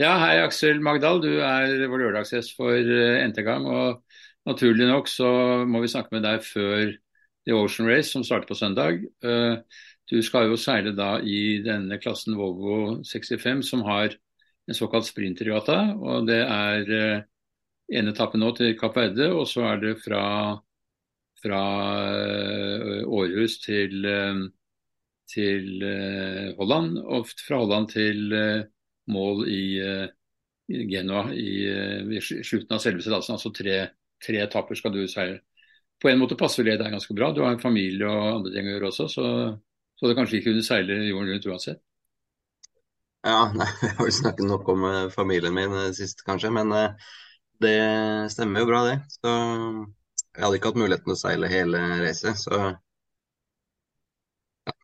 Ja, hei Aksel Magdal, du er vår lørdagsgjest for eh, n gang. og Naturlig nok så må vi snakke med deg før The Ocean Race, som starter på søndag. Eh, du skal jo seile da i denne klassen Volvo 65, som har en såkalt sprinterjata. og Det er eh, en etappe nå til Kapp Verde, og så er det fra, fra Århus til, til Holland, og fra Holland til mål i, eh, i Genoa i, eh, i, slutten av selve seilasen. Altså tre, tre etapper skal du seile. På en måte passer det deg ganske bra. Du har en familie og andre ting å gjøre også, så, så det kanskje ikke kunne seile jorden rundt uansett. Ja, nei, jeg har jo snakket nok om uh, familien min sist, kanskje. Men det stemmer jo bra, det. Så jeg hadde ikke hatt muligheten å seile hele racet. Så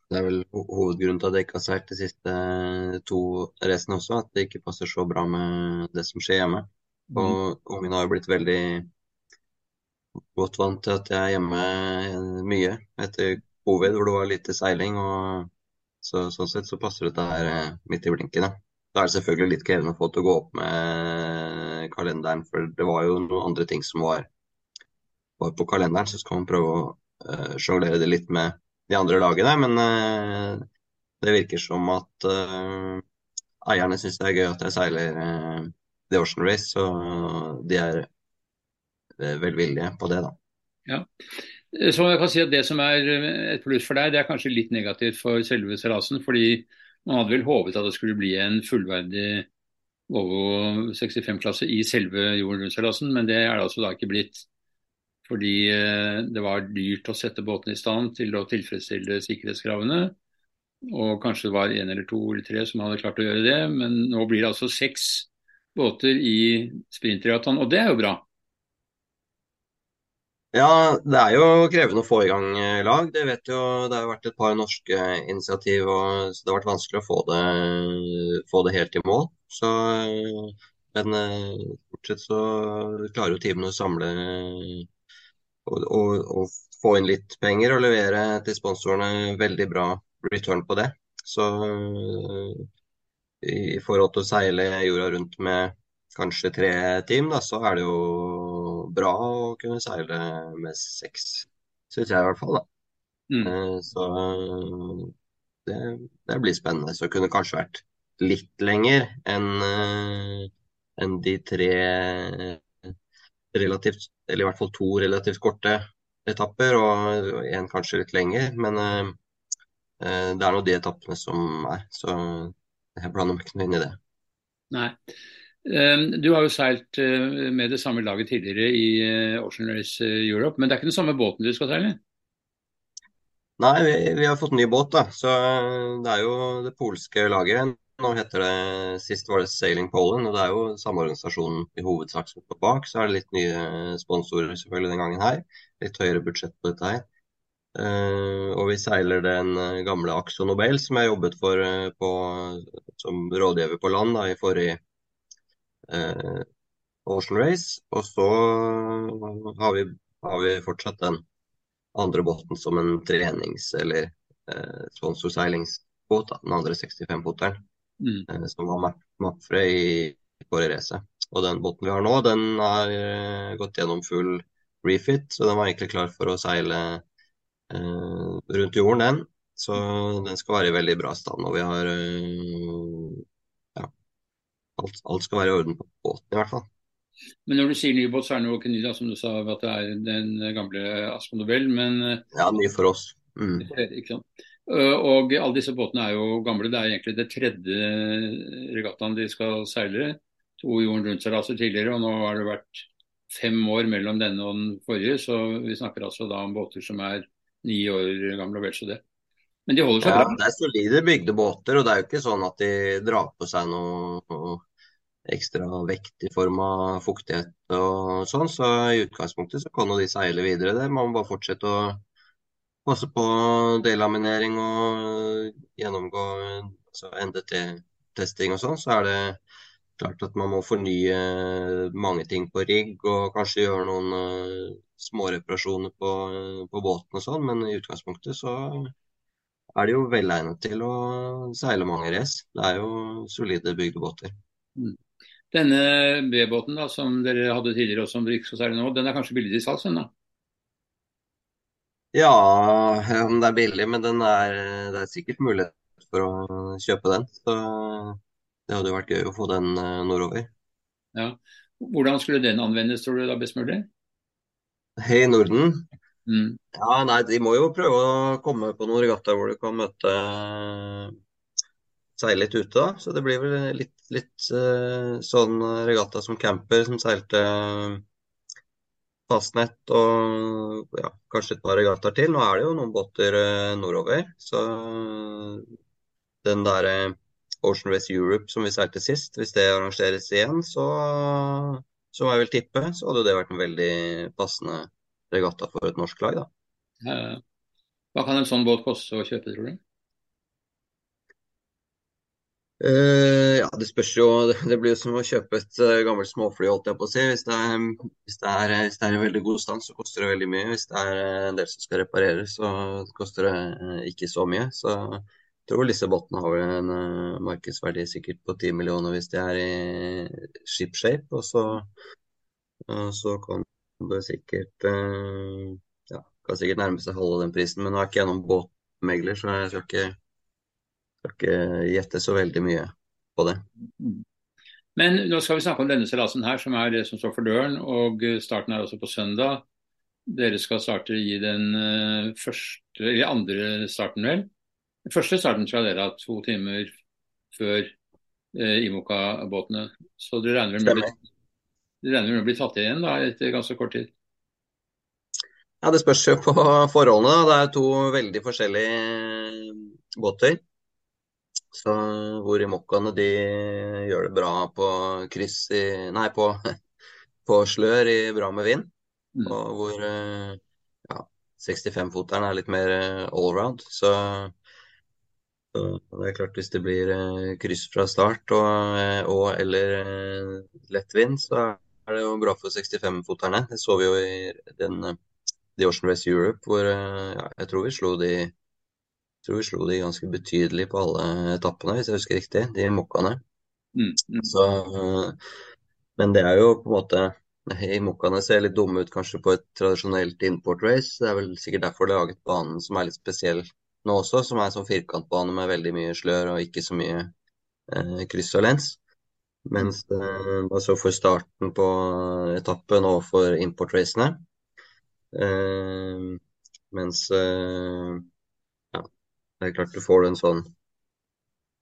det er vel hovedgrunnen til at jeg ikke har seilt de siste eh, to racene også, at det ikke passer så bra med det som skjer hjemme. Mm. Og ungen har jo blitt veldig godt vant til at jeg er hjemme eh, mye etter covid, hvor det var lite seiling. og så, Sånn sett så passer dette her eh, midt i blinken. Da. Da er det selvfølgelig litt krevende å få til å gå opp med kalenderen, for det var jo noen andre ting som var, var på kalenderen. Så skal man prøve å uh, sjonglere det litt med de andre lagene. Men uh, det virker som at uh, eierne syns det er gøy at jeg seiler uh, The Ocean Race, så de er velvillige på det, da. Ja. Så jeg kan si at Det som er et pluss for deg, det er kanskje litt negativt for selve seilasen. Fordi man hadde vel håpet at det skulle bli en fullverdig Volvo 65-klasse i selve jorden rundt-seilasen, men det er det altså da ikke blitt. Fordi eh, det var dyrt å sette båten i stand til å tilfredsstille sikkerhetskravene. Og kanskje det var én eller to eller tre som hadde klart å gjøre det. Men nå blir det altså seks båter i sprintregattaen, og det er jo bra. Ja, det er jo krevende å få i gang eh, lag. Det vet jo, det har vært et par norske initiativ, og, så det har vært vanskelig å få det, få det helt i mål. Så, men fortsett så klarer jo teamene å samle og, få inn litt penger og levere til sponsorene veldig bra return på det. Så i forhold til å seile jorda rundt med kanskje tre team, da, så er det jo bra å kunne seile med seks, syns jeg i hvert fall. da. Mm. Eh, så det, det, blir spennende. Så det kunne kanskje vært litt lenger enn eh, en de tre relativt, eller i hvert fall to relativt korte etapper, og én kanskje litt lenger. Men uh, det er nå de etappene som er, så jeg blander meg ikke noe inn i det. Nei. Du har jo seilt med det samme laget tidligere i Ocean Race Europe, men det er ikke den samme båten du skal seile? Nei, vi, vi, har fått ny båt, da. Så det er jo det polske laget. Nå heter det, Sist var det Sailing Poland, og det er jo samme organisasjon i hovedsak som står bak. Så er det litt nye sponsorer selvfølgelig den gangen her. Litt høyere budsjett på dette her. Uh, og vi seiler den eh, gamle Axo Nobel som jeg jobbet for uh, på, som rådgiver på land da, i forrige uh, Ocean Race. Og så har vi, har vi, fortsatt den andre båten som en trenings- eller sponsorseilingsbåt, den andre 65-foteren mm. Eh, som var Mapfre i forrige race. Og den båten vi har nå, den har uh, gått gjennom full refit, så den var egentlig klar for å seile eh, rundt jorden, den. Så den skal være i veldig bra stand. Og vi har uh, ja, alt, alt, skal være i orden på båten, i hvert fall. Men når du sier ny båt, så er det jo ikke ny, da, som du sa, at det er den gamle Aspen Nobel, men Ja, ny for oss. Mm. Ikke sant? Eh, og alle disse båtene er jo gamle. Det er egentlig det tredje regattaen de skal seile. To jorden rundt-seilaser tidligere, og nå har det vært fem år mellom denne og den forrige. Så vi snakker altså da om båter som er ni år gamle og vel så det. Men de holder seg ja, bra. Det er solide bygde båter, og det er jo ikke sånn at de drar på seg noe ekstra vekt i form av fuktighet og sånn. Så i utgangspunktet så kan jo de seile videre. Det må man bare fortsette å passe på delaminering og gjennomgå altså NDT-testing og sånn, så er det klart at man må fornye mange ting på rigg og kanskje gjøre noen uh, småreparasjoner på, på båten og sånn, men i utgangspunktet så er det jo velegnet til å seile mange race. Det er jo solide bygde båter. Mm. Denne B-båten som dere hadde tidligere og som dere ikke skal seile nå, den er kanskje billig til salgs? da? Ja, om det er billig, men den er, det er sikkert mulighet for å kjøpe den. Så det hadde jo vært gøy å få den eh, nordover. Ja. Hvordan skulle den anvendes, tror du da best mulig? Hei, Norden. Mm. Ja, nei, De må jo prøve å komme på noen regattaer hvor du kan møte seile litt ute. da. Så det blir vel litt, litt uh, sånn regatta som camper som seilte fastnett og ja, kanskje et par regattaer til. Nå er det jo noen båter uh, nordover. Så den der uh, Ocean Race Europe som vi seilte sist, hvis det arrangeres igjen, så, som jeg vel tippe, så hadde det vært en veldig passende regatta for et norsk lag, da. Hva kan en sånn båt koste å kjøpe, tror du? Uh, ja, Det spørs jo. Det blir som å kjøpe et uh, gammelt småfly, holdt jeg på å si. Hvis det, er, hvis, det er, hvis det er, i veldig god stand, så koster det veldig mye. Hvis det er en del som skal repareres, så koster det ikke så mye. Så jeg tror disse båtene har vel en markedsverdi sikkert på 10 millioner hvis de er i ship shape. Og så, så kan det sikkert ja, kan sikkert nærme seg halve den prisen. Men nå er ikke jeg noen båtmegler, så jeg skal ikke skal ikke gjette så veldig mye på det. Men nå skal vi snakke om denne seilasen her, som er det som står for døren. og Starten er også på søndag. Dere skal starte i den eh, første, eller andre starten, vel? Den første starten skal dere ha to timer før eh, Imoka-båtene. Så dere regner vel med, med å bli tatt igjen da, etter ganske kort tid? Ja, Det spørs jo på forholdene. Da. Det er to veldig forskjellige båter. Så hvor i mokkaene de gjør det bra på kryss i Nei, på, på slør i bra med vind. Mm. Og hvor ja, 65-foteren er litt mer allround. Så, så, det er klart hvis det blir kryss fra start og, og eller lett vind, så er det jo bra for 65-foterne. Det så vi jo i den The Ocean Race Europe, hvor ja, jeg tror vi slo de tror vi slo de ganske betydelig på alle etappene, hvis jeg husker riktig, de mokkaene. Mm, mm. Så, men det er jo på en måte i Mokkaene ser litt dumme ut kanskje på et tradisjonelt import race. Det er vel sikkert derfor de har laget banen som er litt spesiell nå også, som er sånn firkantbane med veldig mye slør og ikke så mye eh, kryss og lens. Mens eh, altså for starten på etappen og for importracene. Eh, mens eh, det er klart du får en sånn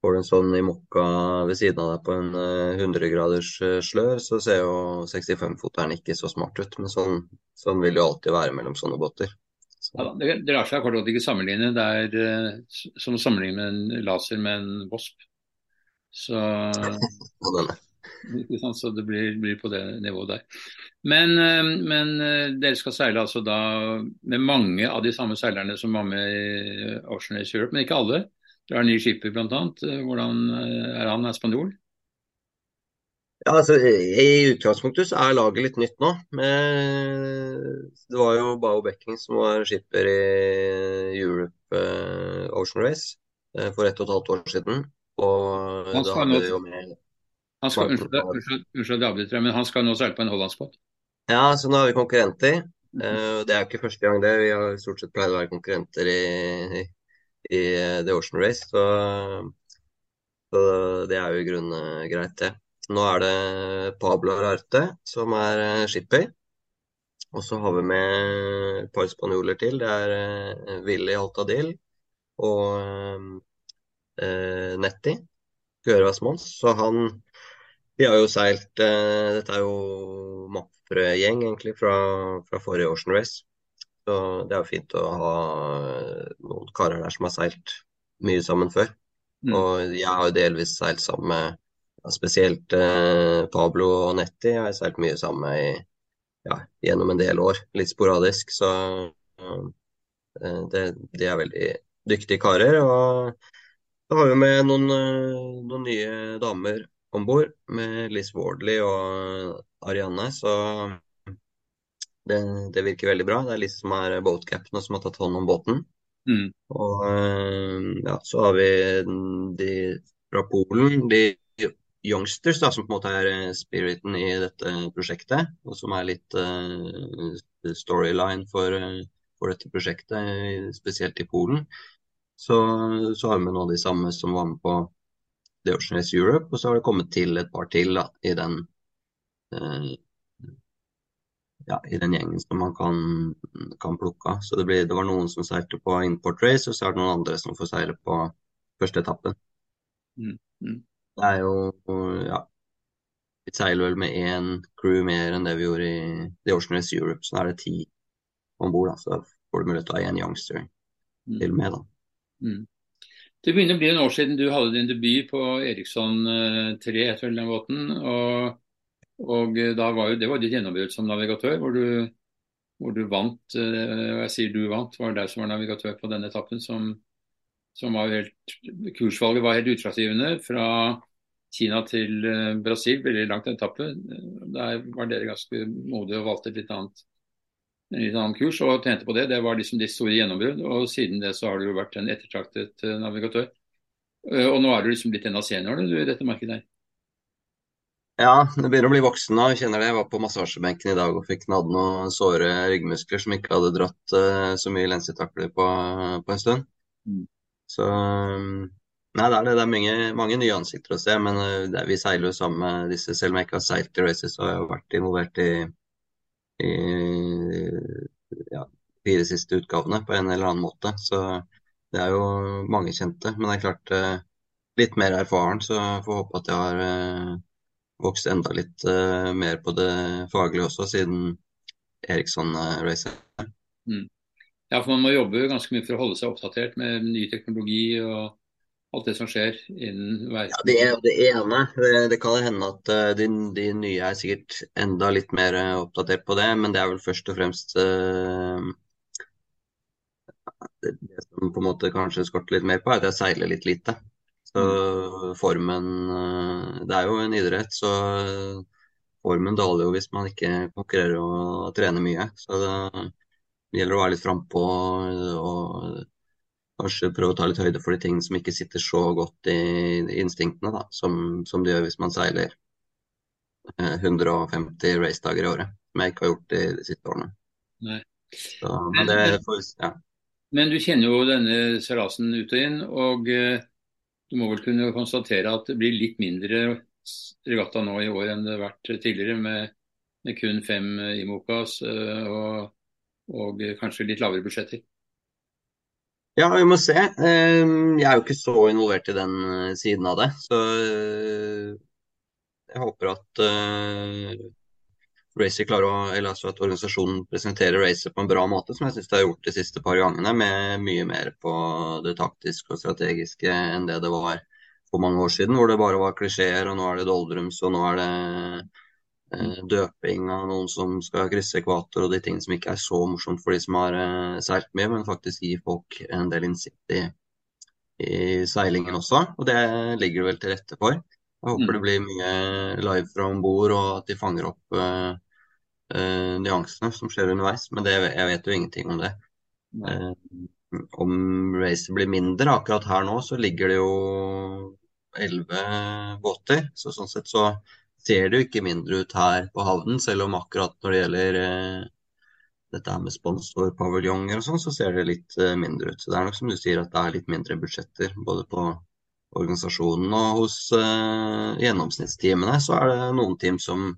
Får en sånn i mokka ved siden av deg på en 100 eh, graders eh, slør, så ser jo 65-foteren ikke så smart ut. Men sånn, sånn, vil det jo alltid være mellom sånne båter. Så. Ja, det, det lar seg kort og ikke sammenligne. Det er uh, som å sammenligne med en laser med en Wasp. Så Så det blir, blir, på det nivået der. Men, eh, men, eh, dere skal seile altså da med mange av de samme seilerne som var med i Ocean Race Europe, men ikke alle. Dere har ny skipper bl.a. Hvordan eh, er han? Er spanjol? Ja, altså, I utgangspunktet så er laget litt nytt nå. Det var jo Bao Becking som var skipper i Europe Ocean Race for ett og et halvt år siden. Og da hadde vi jo med han skal, unnskyld, unnskyld, unnskyld men han skal nå seile på en hollandsbåt? Ja, så nå er vi konkurrenter. Uh, det er jo ikke første gang det. Vi har stort sett pleid å være konkurrenter i, i, The Ocean Race. Så, så, det er jo i grunnen uh, greit, det. Nå er det Pablo Rarte som er uh, skipper. Og så har vi med et par spanjoler til. Det er Willy Altadil og Netti. Gøras Mons. Så han vi har jo seilt eh, Dette er jo Mapfrø-gjeng egentlig fra, fra, forrige Ocean Race. Så det er jo fint å ha uh, noen karer der som har seilt mye sammen før. Mm. Og jeg har jo delvis seilt sammen med ja, spesielt eh, Pablo og Netti. Jeg har seilt mye sammen med i, ja, gjennom en del år, litt sporadisk. Så det, de er veldig dyktige karer. Og da har vi med noen, noen nye damer om bord med Liz Wardley og Arianne, så det, det, virker veldig bra. Det er Liz som er boatcaptain og som har tatt hånd om båten. Mm. Og ja, så har vi de fra Polen. De youngsters, da, som på en måte er eh, spiriten i dette prosjektet, og som er litt uh, storyline for, for, dette prosjektet, spesielt i Polen. Så, så har vi med av de samme som var med på The Ocean Europe, og så har det kommet til et par til da, i den uh, ja, i den gjengen som man kan, kan plukke av. Så det, ble, det, var noen som seilte på import race, og så er det noen andre som får seile på første etappen. Mm. Mm. Det er jo ja, vi seiler vel med én crew mer enn det vi gjorde i The Ocean Race Europe, så da er det ti om bord. Så da får du mulighet til å ha én youngster mm. til med. da. Mm. Det begynner å bli en år siden du hadde din debut på Eriksson 3 eh, etter den båten. og og eh, var jo, Det var ditt gjennombrudd som navigatør, hvor du, hvor du vant. Eh, og jeg sier du vant, var det deg som var navigatør på denne etappen. Som, som var helt, Kursvalget var helt utslagsgivende. Fra Kina til Brasil, veldig langt etappe. Der var dere ganske modige og valgte et litt annet, litt annen kurs og tjente på det. Det var liksom de store gjennombrudd. Og siden det så har du jo vært en ettertraktet navigatør. Og nå er du liksom blitt en av seniorene du, i dette markedet her. Ja, det begynner å bli voksen nå. Jeg kjenner det. Jeg var på massasjebenken i dag og fikk nadd noen såre ryggmuskler som ikke hadde dratt uh, så mye lensetakler på, på, en stund. Mm. Så Nei, det er, det. det er mange, mange, nye ansikter å se, men det, vi seiler jo sammen med disse. Selv om jeg ikke har seilt i races, så har jeg vært involvert i, i ja, fire siste utgavene på en eller annen måte. Så det er jo mange kjente. Men det er klart, uh, litt mer erfaren, så jeg får håpe at jeg har vokst enda litt mer på det faglige også, siden Eriksson-racet. Mm. Ja, for man må jobbe ganske mye for å holde seg oppdatert med ny teknologi og alt det som skjer innen hver Ja, Det er det ene. Det, kan hende at uh, de, de, nye er sikkert enda litt mer uh, oppdatert på det, men det er vel først og fremst uh, det, det, som på en måte kanskje skorter litt mer på, er at jeg seiler litt lite. Så formen uh, Det er jo en idrett, så formen daler jo hvis man ikke konkurrerer og trener mye. Så det gjelder å være litt frampå og kanskje prøve å ta litt høyde for de tingene som ikke sitter så godt i instinktene, da, som, som det gjør hvis man seiler 150 eh, racedager i året. Som jeg ikke har gjort de, de siste årene. Så, men, det, for, ja. men, du kjenner jo denne seilasen ut og inn. og eh, du må vel kunne konstatere at det blir litt mindre regatta nå i år enn det har vært tidligere, med, med kun fem IMOCAs eh, og, og, kanskje litt lavere budsjetter? Ja, vi må se. Ehm, jeg er jo ikke så involvert i den eh, siden av det. Så eh, jeg håper at Racer klarer å, eller altså at organisasjonen presenterer Racer på en bra måte, som jeg syns de har gjort de siste par gangene, med mye mer på det taktiske og strategiske enn det det var for mange år siden, hvor det bare var klisjeer, og nå er det doldrums, og nå er det eh, døping av noen som skal krysse ekvator, og de tingene som ikke er så morsomt for de som har eh, seilt mye, men faktisk gir folk en del innsikt i, i seilingen også, og det ligger det vel til rette for. Jeg håper mm. det blir mye live fra om bord, og at de fanger opp uh, uh, nyansene som skjer underveis. Men det, jeg vet jo ingenting om det. Uh, om racet blir mindre akkurat her nå, så ligger det jo elleve båter. Så sånn sett så ser det jo ikke mindre ut her på havnen, selv om akkurat når det gjelder dette her med sponsorpaviljonger og sånn, så ser det litt mindre ut. Så det er nok som du sier at det er litt mindre budsjetter både på organisasjonen og hos gjennomsnittsteamene, så er det noen team som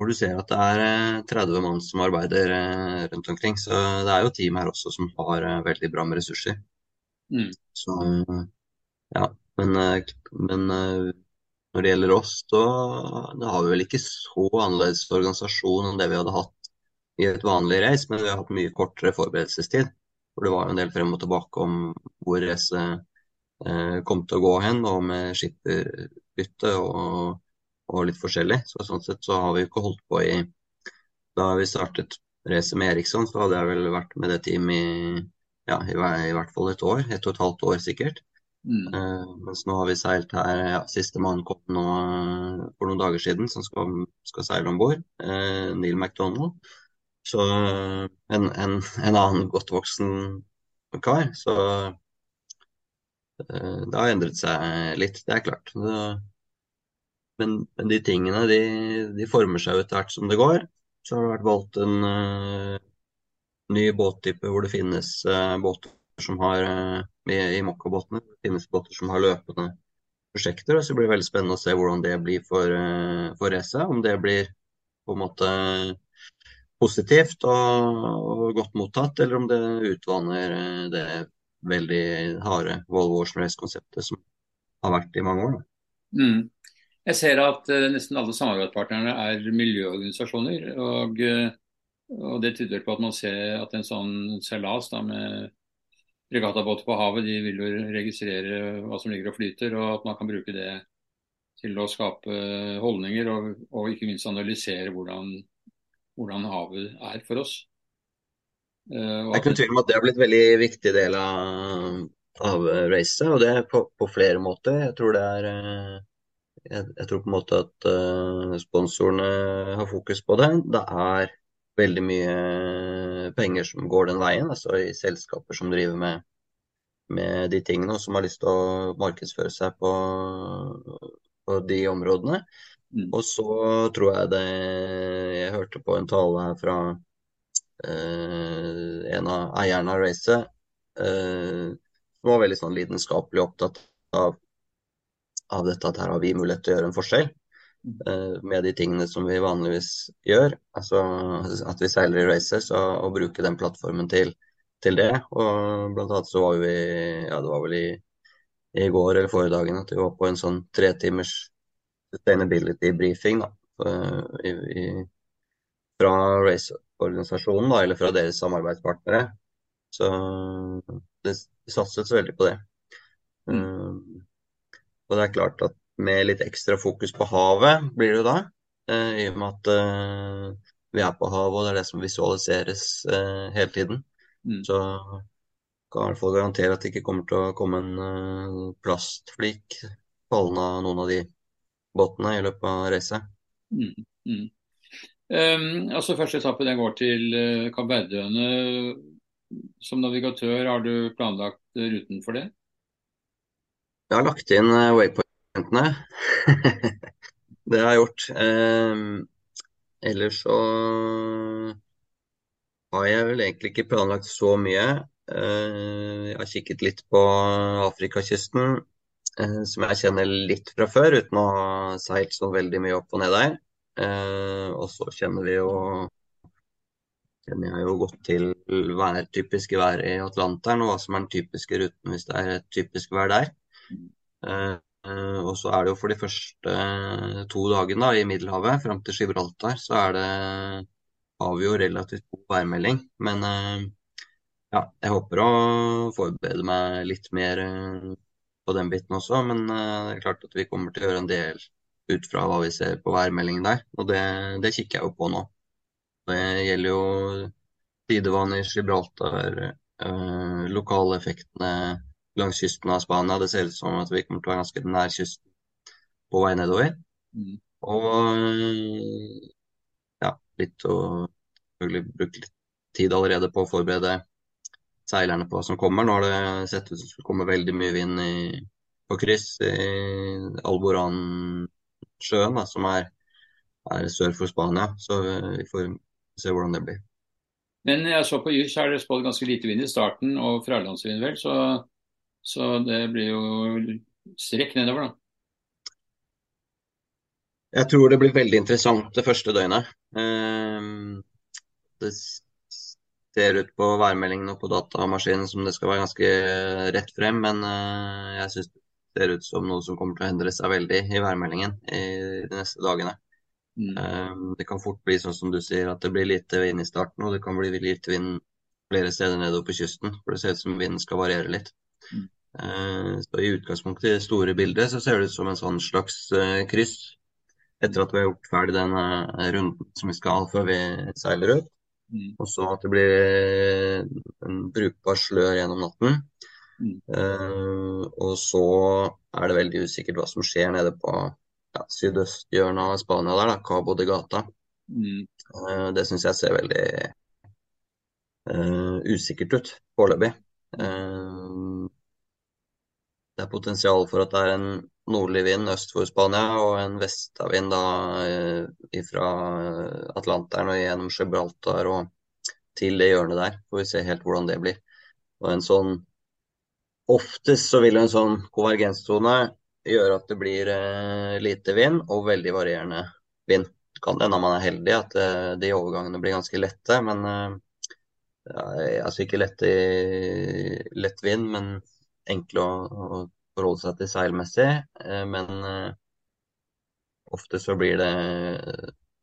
hvor du ser at det er 30 eh, mann som arbeider eh, rundt omkring. Så det er jo team her også som har eh, veldig bra med ressurser. Mm. Så ja, men, men, når det gjelder oss, da, har vi vel ikke så annerledes organisasjon enn det vi hadde hatt i et vanlig race, men vi har hatt mye kortere forberedelsestid. For det var jo en del frem og tilbake om hvor racet eh, kom til å gå hen, og med skipperbytte og og litt forskjellig. Så sånn sett så har vi ikke holdt på i Da vi startet racet med Eriksson, så hadde jeg vel vært med det teamet i, ja, i, i, hvert fall et år. Et og et halvt år sikkert. Mm. Uh, mens nå har vi seilt her ja, Sistemann kom nå for noen dager siden, som skal, skal seile om bord. Uh, Neil MacDonald. Så uh, en, en, en, annen godt voksen kar. Så det har endret seg litt, det er klart. Det, men, men, de tingene de, de former seg etter hvert som det går. Så har det vært valgt en uh, ny båttype hvor det finnes uh, båter som har uh, i, i. Det finnes båter som har løpende prosjekter. og Så blir det veldig spennende å se hvordan det blir for, uh, for racet. Om det blir på en måte positivt og, og, godt mottatt, eller om det utvanner det veldig harde Volvo Ocean Race-konseptet som har vært i mange år. Mm. Jeg ser at uh, nesten alle samarbeidspartnerne er miljøorganisasjoner. og, og Det tyder på at man ser at en sånn seilas med regattabåter på havet, de vil jo registrere hva som ligger og flyter, og at man kan bruke det til å skape holdninger og, og ikke minst analysere hvordan, hvordan havet er for oss. Uh, det er ikke tvil om at det har blitt en veldig viktig del av, av racet, og det på, på, flere måter. Jeg tror det er uh, jeg, jeg, tror på en måte at uh, sponsorene har fokus på det. Det er veldig mye penger som går den veien, altså i selskaper som driver med, med de tingene, og som har lyst til å markedsføre seg på, på de områdene. Mm. Og så tror jeg det Jeg hørte på en tale her fra eh, en av eierne av racet, eh, som var veldig sånn lidenskapelig opptatt av, av dette at her har vi mulighet til å gjøre en forskjell med de tingene som vi vanligvis gjør. Altså at vi seiler i races og bruker den plattformen til, til, det. Og blant annet så var vi, ja det var vel i, i går eller forrige dagen at vi var på en sånn tre timers sustainability briefing da, i, i, fra raceorganisasjonen, eller fra deres samarbeidspartnere. Så det satses veldig på det. Mm. Um, og det er klart at med litt ekstra fokus på havet blir det jo da, uh, i og med at uh, vi er på havet og det er det som visualiseres uh, hele tiden. Mm. Så kan i hvert fall garantere at det ikke kommer til å komme en plastflik fallende av noen av de båtene i løpet av reise. Mm. Mm. Um, altså Første etappe den går til uh, Kapp Verdøene som navigatør, har du planlagt ruten for det? Jeg har lagt inn eh, waypointene. det har jeg gjort. Eh, ellers så har jeg vel egentlig ikke planlagt så mye. Eh, jeg har kikket litt på Afrikakysten, eh, som jeg kjenner litt fra før, uten å ha seilt så veldig mye opp og ned der. Eh, og så kjenner vi jo kjenner jeg jo godt til vær, typiske vær i Atlanteren, og hva som er den typiske ruten hvis det er et typisk vær der. Uh, og så er det jo for de første to dagene da, i Middelhavet, fram til Gibraltar, så er det, har vi jo relativt god værmelding. Men uh, ja, jeg håper å forberede meg litt mer på den biten også. Men det er klart at vi kommer til å gjøre en del ut fra hva vi ser på værmeldingen der. Og det, det kikker jeg jo på nå. Det gjelder jo tidevann i Gibraltar, lokaleffektene lokale effektene langs kysten av Spania. Det ser ut som at vi kommer til å være ganske nær kysten på vei nedover. Mm. Og ja, litt å selvfølgelig bruke litt tid allerede på å forberede seilerne på hva som kommer. Nå har det sett ut som det skulle komme veldig mye vind i, på kryss i Alboran-sjøen, som er, er, sør for Spania. Så vi får se hvordan det blir. Men jeg så på Jus, er det spådd ganske lite vind i starten, og fralandsvind vel, så, så, det blir jo strekk nedover, da. Jeg tror det blir veldig interessant det første døgnet. Ehm, det ser ut på værmeldingen og på datamaskinen som det skal være ganske rett frem, men eh, jeg syns det ser ut som noe som kommer til å endre seg veldig i værmeldingen i de neste dagene. Mm. Um, det kan fort bli sånn som du sier, at det blir lite vind i starten, og det kan bli lite vind flere steder nedover på kysten. For det ser ut som vinden skal variere litt. Mm. Uh, så I utgangspunktet i det store bildet så ser det ut som en sånn slags uh, kryss. Etter at vi har gjort ferdig den uh, runden som vi skal før vi seiler ut. Mm. Og så at det blir en brukbar slør gjennom natten. Mm. og så er det veldig usikkert hva som skjer nede på ja, sydøsthjørnet av Spania der, da, Cabo de Gata. Mm. Uh, det syns jeg ser veldig uh, usikkert ut foreløpig. Uh, det er potensial for at det er en nordlig vind øst for Spania og en vestavind da eh, fra Atlanteren og gjennom Gibraltar og til det hjørnet der. Får vi se helt hvordan det blir. Og en sånn Oftest så vil en sånn konvergenssone gjøre at det blir eh, lite vind og veldig varierende vind. Det kan hende man er heldig at eh, de overgangene blir ganske lette, men eh, altså ikke lett, i, lett vind, men enkle å, å forholde seg til seilmessig. Eh, men eh, ofte så blir det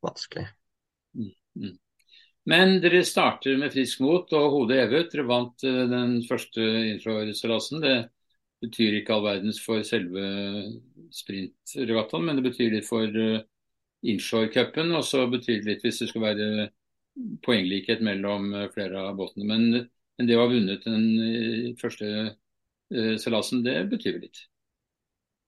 vanskelig. Mm, mm. Men dere starter med frisk mot og hodet hevet. Dere vant eh, den første infraseilasen. Det betyr ikke all verdens for selve sprintregattaen, men det betyr litt for inshore-cupen. Og så betyr det litt hvis det skal være poenglikhet mellom flere av båtene. Men, men det å ha vunnet den første Eh, seilasen, det betyr litt.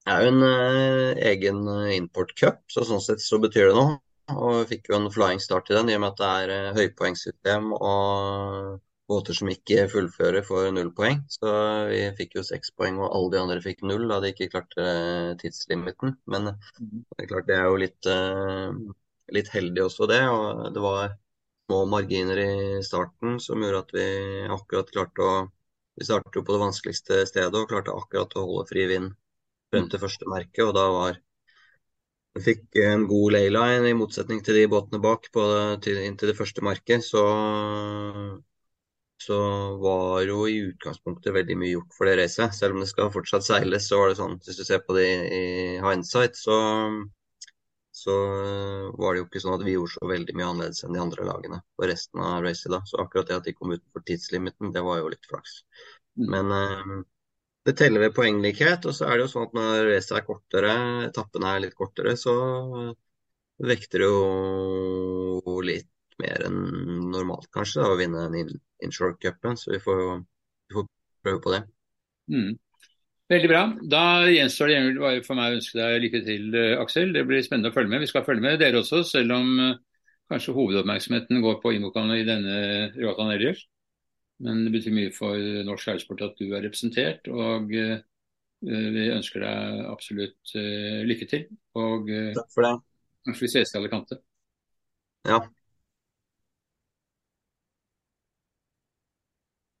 Det er jo en eh, egen importcup, så sånn sett så betyr det noe. Og vi fikk jo en flying start i den i og med at det er eh, høypoengsystem og båter som ikke fullfører får null poeng. Så vi fikk jo seks poeng, og alle de andre fikk null da de ikke klarte eh, tidslimiten. Men mm. det er klart det er jo litt, litt heldig også, det. Og det var små marginer i starten som gjorde at vi akkurat klarte å vi startet jo på det vanskeligste stedet og klarte akkurat å holde fri vind frem til første merke. og da var vi fikk en god layline i motsetning til de båtene bak på, til, inntil det første merket. Så, så var jo i utgangspunktet veldig mye gjort for det racet. Selv om det skal fortsatt seiles, så var det sånn hvis du ser på det i hindsight, så, så var det jo ikke sånn at vi gjorde så veldig mye annerledes enn de andre lagene på resten av racet da. Så akkurat det at de kom utenfor tidslimiten, det var jo litt flaks. Men eh, det teller ved poenglikhet. Og så er det jo sånn at når racet er kortere, etappene er litt kortere, så vekter det jo litt mer enn normalt, kanskje, da, å vinne den inshore-cupen. Så vi får, vi får, prøve på det. Mm. Veldig bra. Da gjenstår det bare for meg å ønske deg lykke til, eh, Aksel. Det blir spennende å følge med. Vi skal følge med dere også, selv om uh, kanskje hovedoppmerksomheten går på Imokan i denne regattaen ellers. Men det betyr mye for norsk seilsport at du er representert. Og uh, vi ønsker deg absolutt lykke til. Og Takk for det. kanskje vi ses i Alicante. Ja,